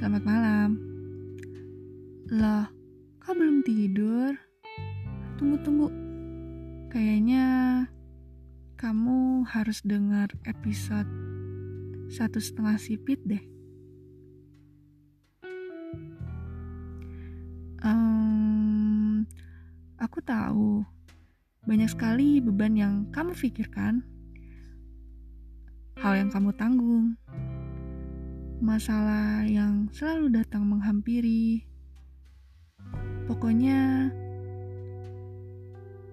Selamat malam. Loh, kau belum tidur? Tunggu-tunggu. Kayaknya kamu harus dengar episode satu setengah sipit deh. Um, aku tahu banyak sekali beban yang kamu pikirkan, hal yang kamu tanggung masalah yang selalu datang menghampiri. Pokoknya,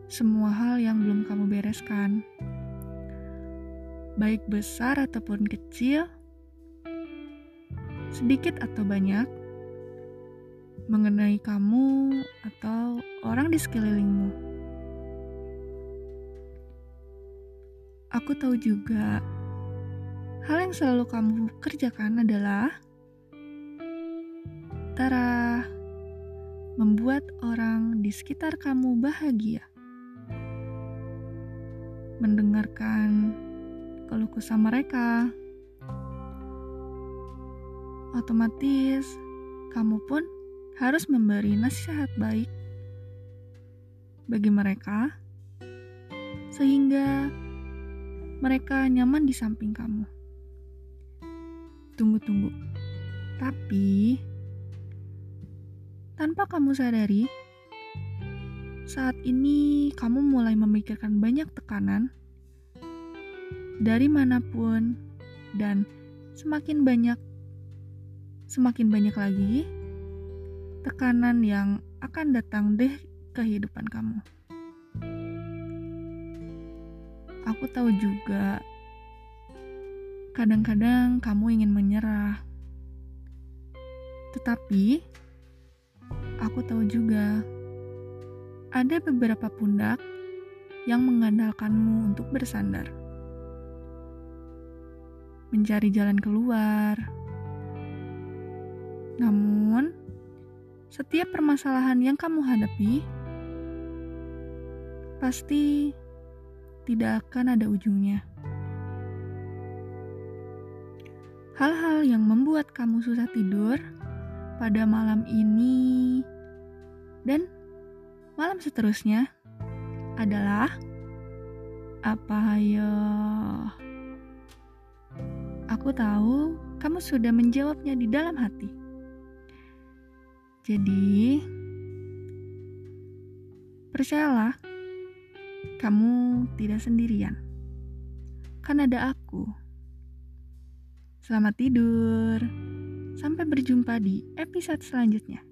semua hal yang belum kamu bereskan, baik besar ataupun kecil, sedikit atau banyak, mengenai kamu atau orang di sekelilingmu. Aku tahu juga hal yang selalu kamu kerjakan adalah Tara membuat orang di sekitar kamu bahagia. Mendengarkan keluh kesah mereka. Otomatis kamu pun harus memberi nasihat baik bagi mereka sehingga mereka nyaman di samping kamu. Tunggu, tunggu. Tapi, tanpa kamu sadari, saat ini kamu mulai memikirkan banyak tekanan dari mana pun dan semakin banyak semakin banyak lagi tekanan yang akan datang deh kehidupan kamu. Aku tahu juga Kadang-kadang kamu ingin menyerah, tetapi aku tahu juga ada beberapa pundak yang mengandalkanmu untuk bersandar, mencari jalan keluar. Namun, setiap permasalahan yang kamu hadapi pasti tidak akan ada ujungnya. Hal-hal yang membuat kamu susah tidur pada malam ini dan malam seterusnya adalah apa ya? Aku tahu kamu sudah menjawabnya di dalam hati. Jadi, percayalah, kamu tidak sendirian. Kan ada aku. Selamat tidur. Sampai berjumpa di episode selanjutnya.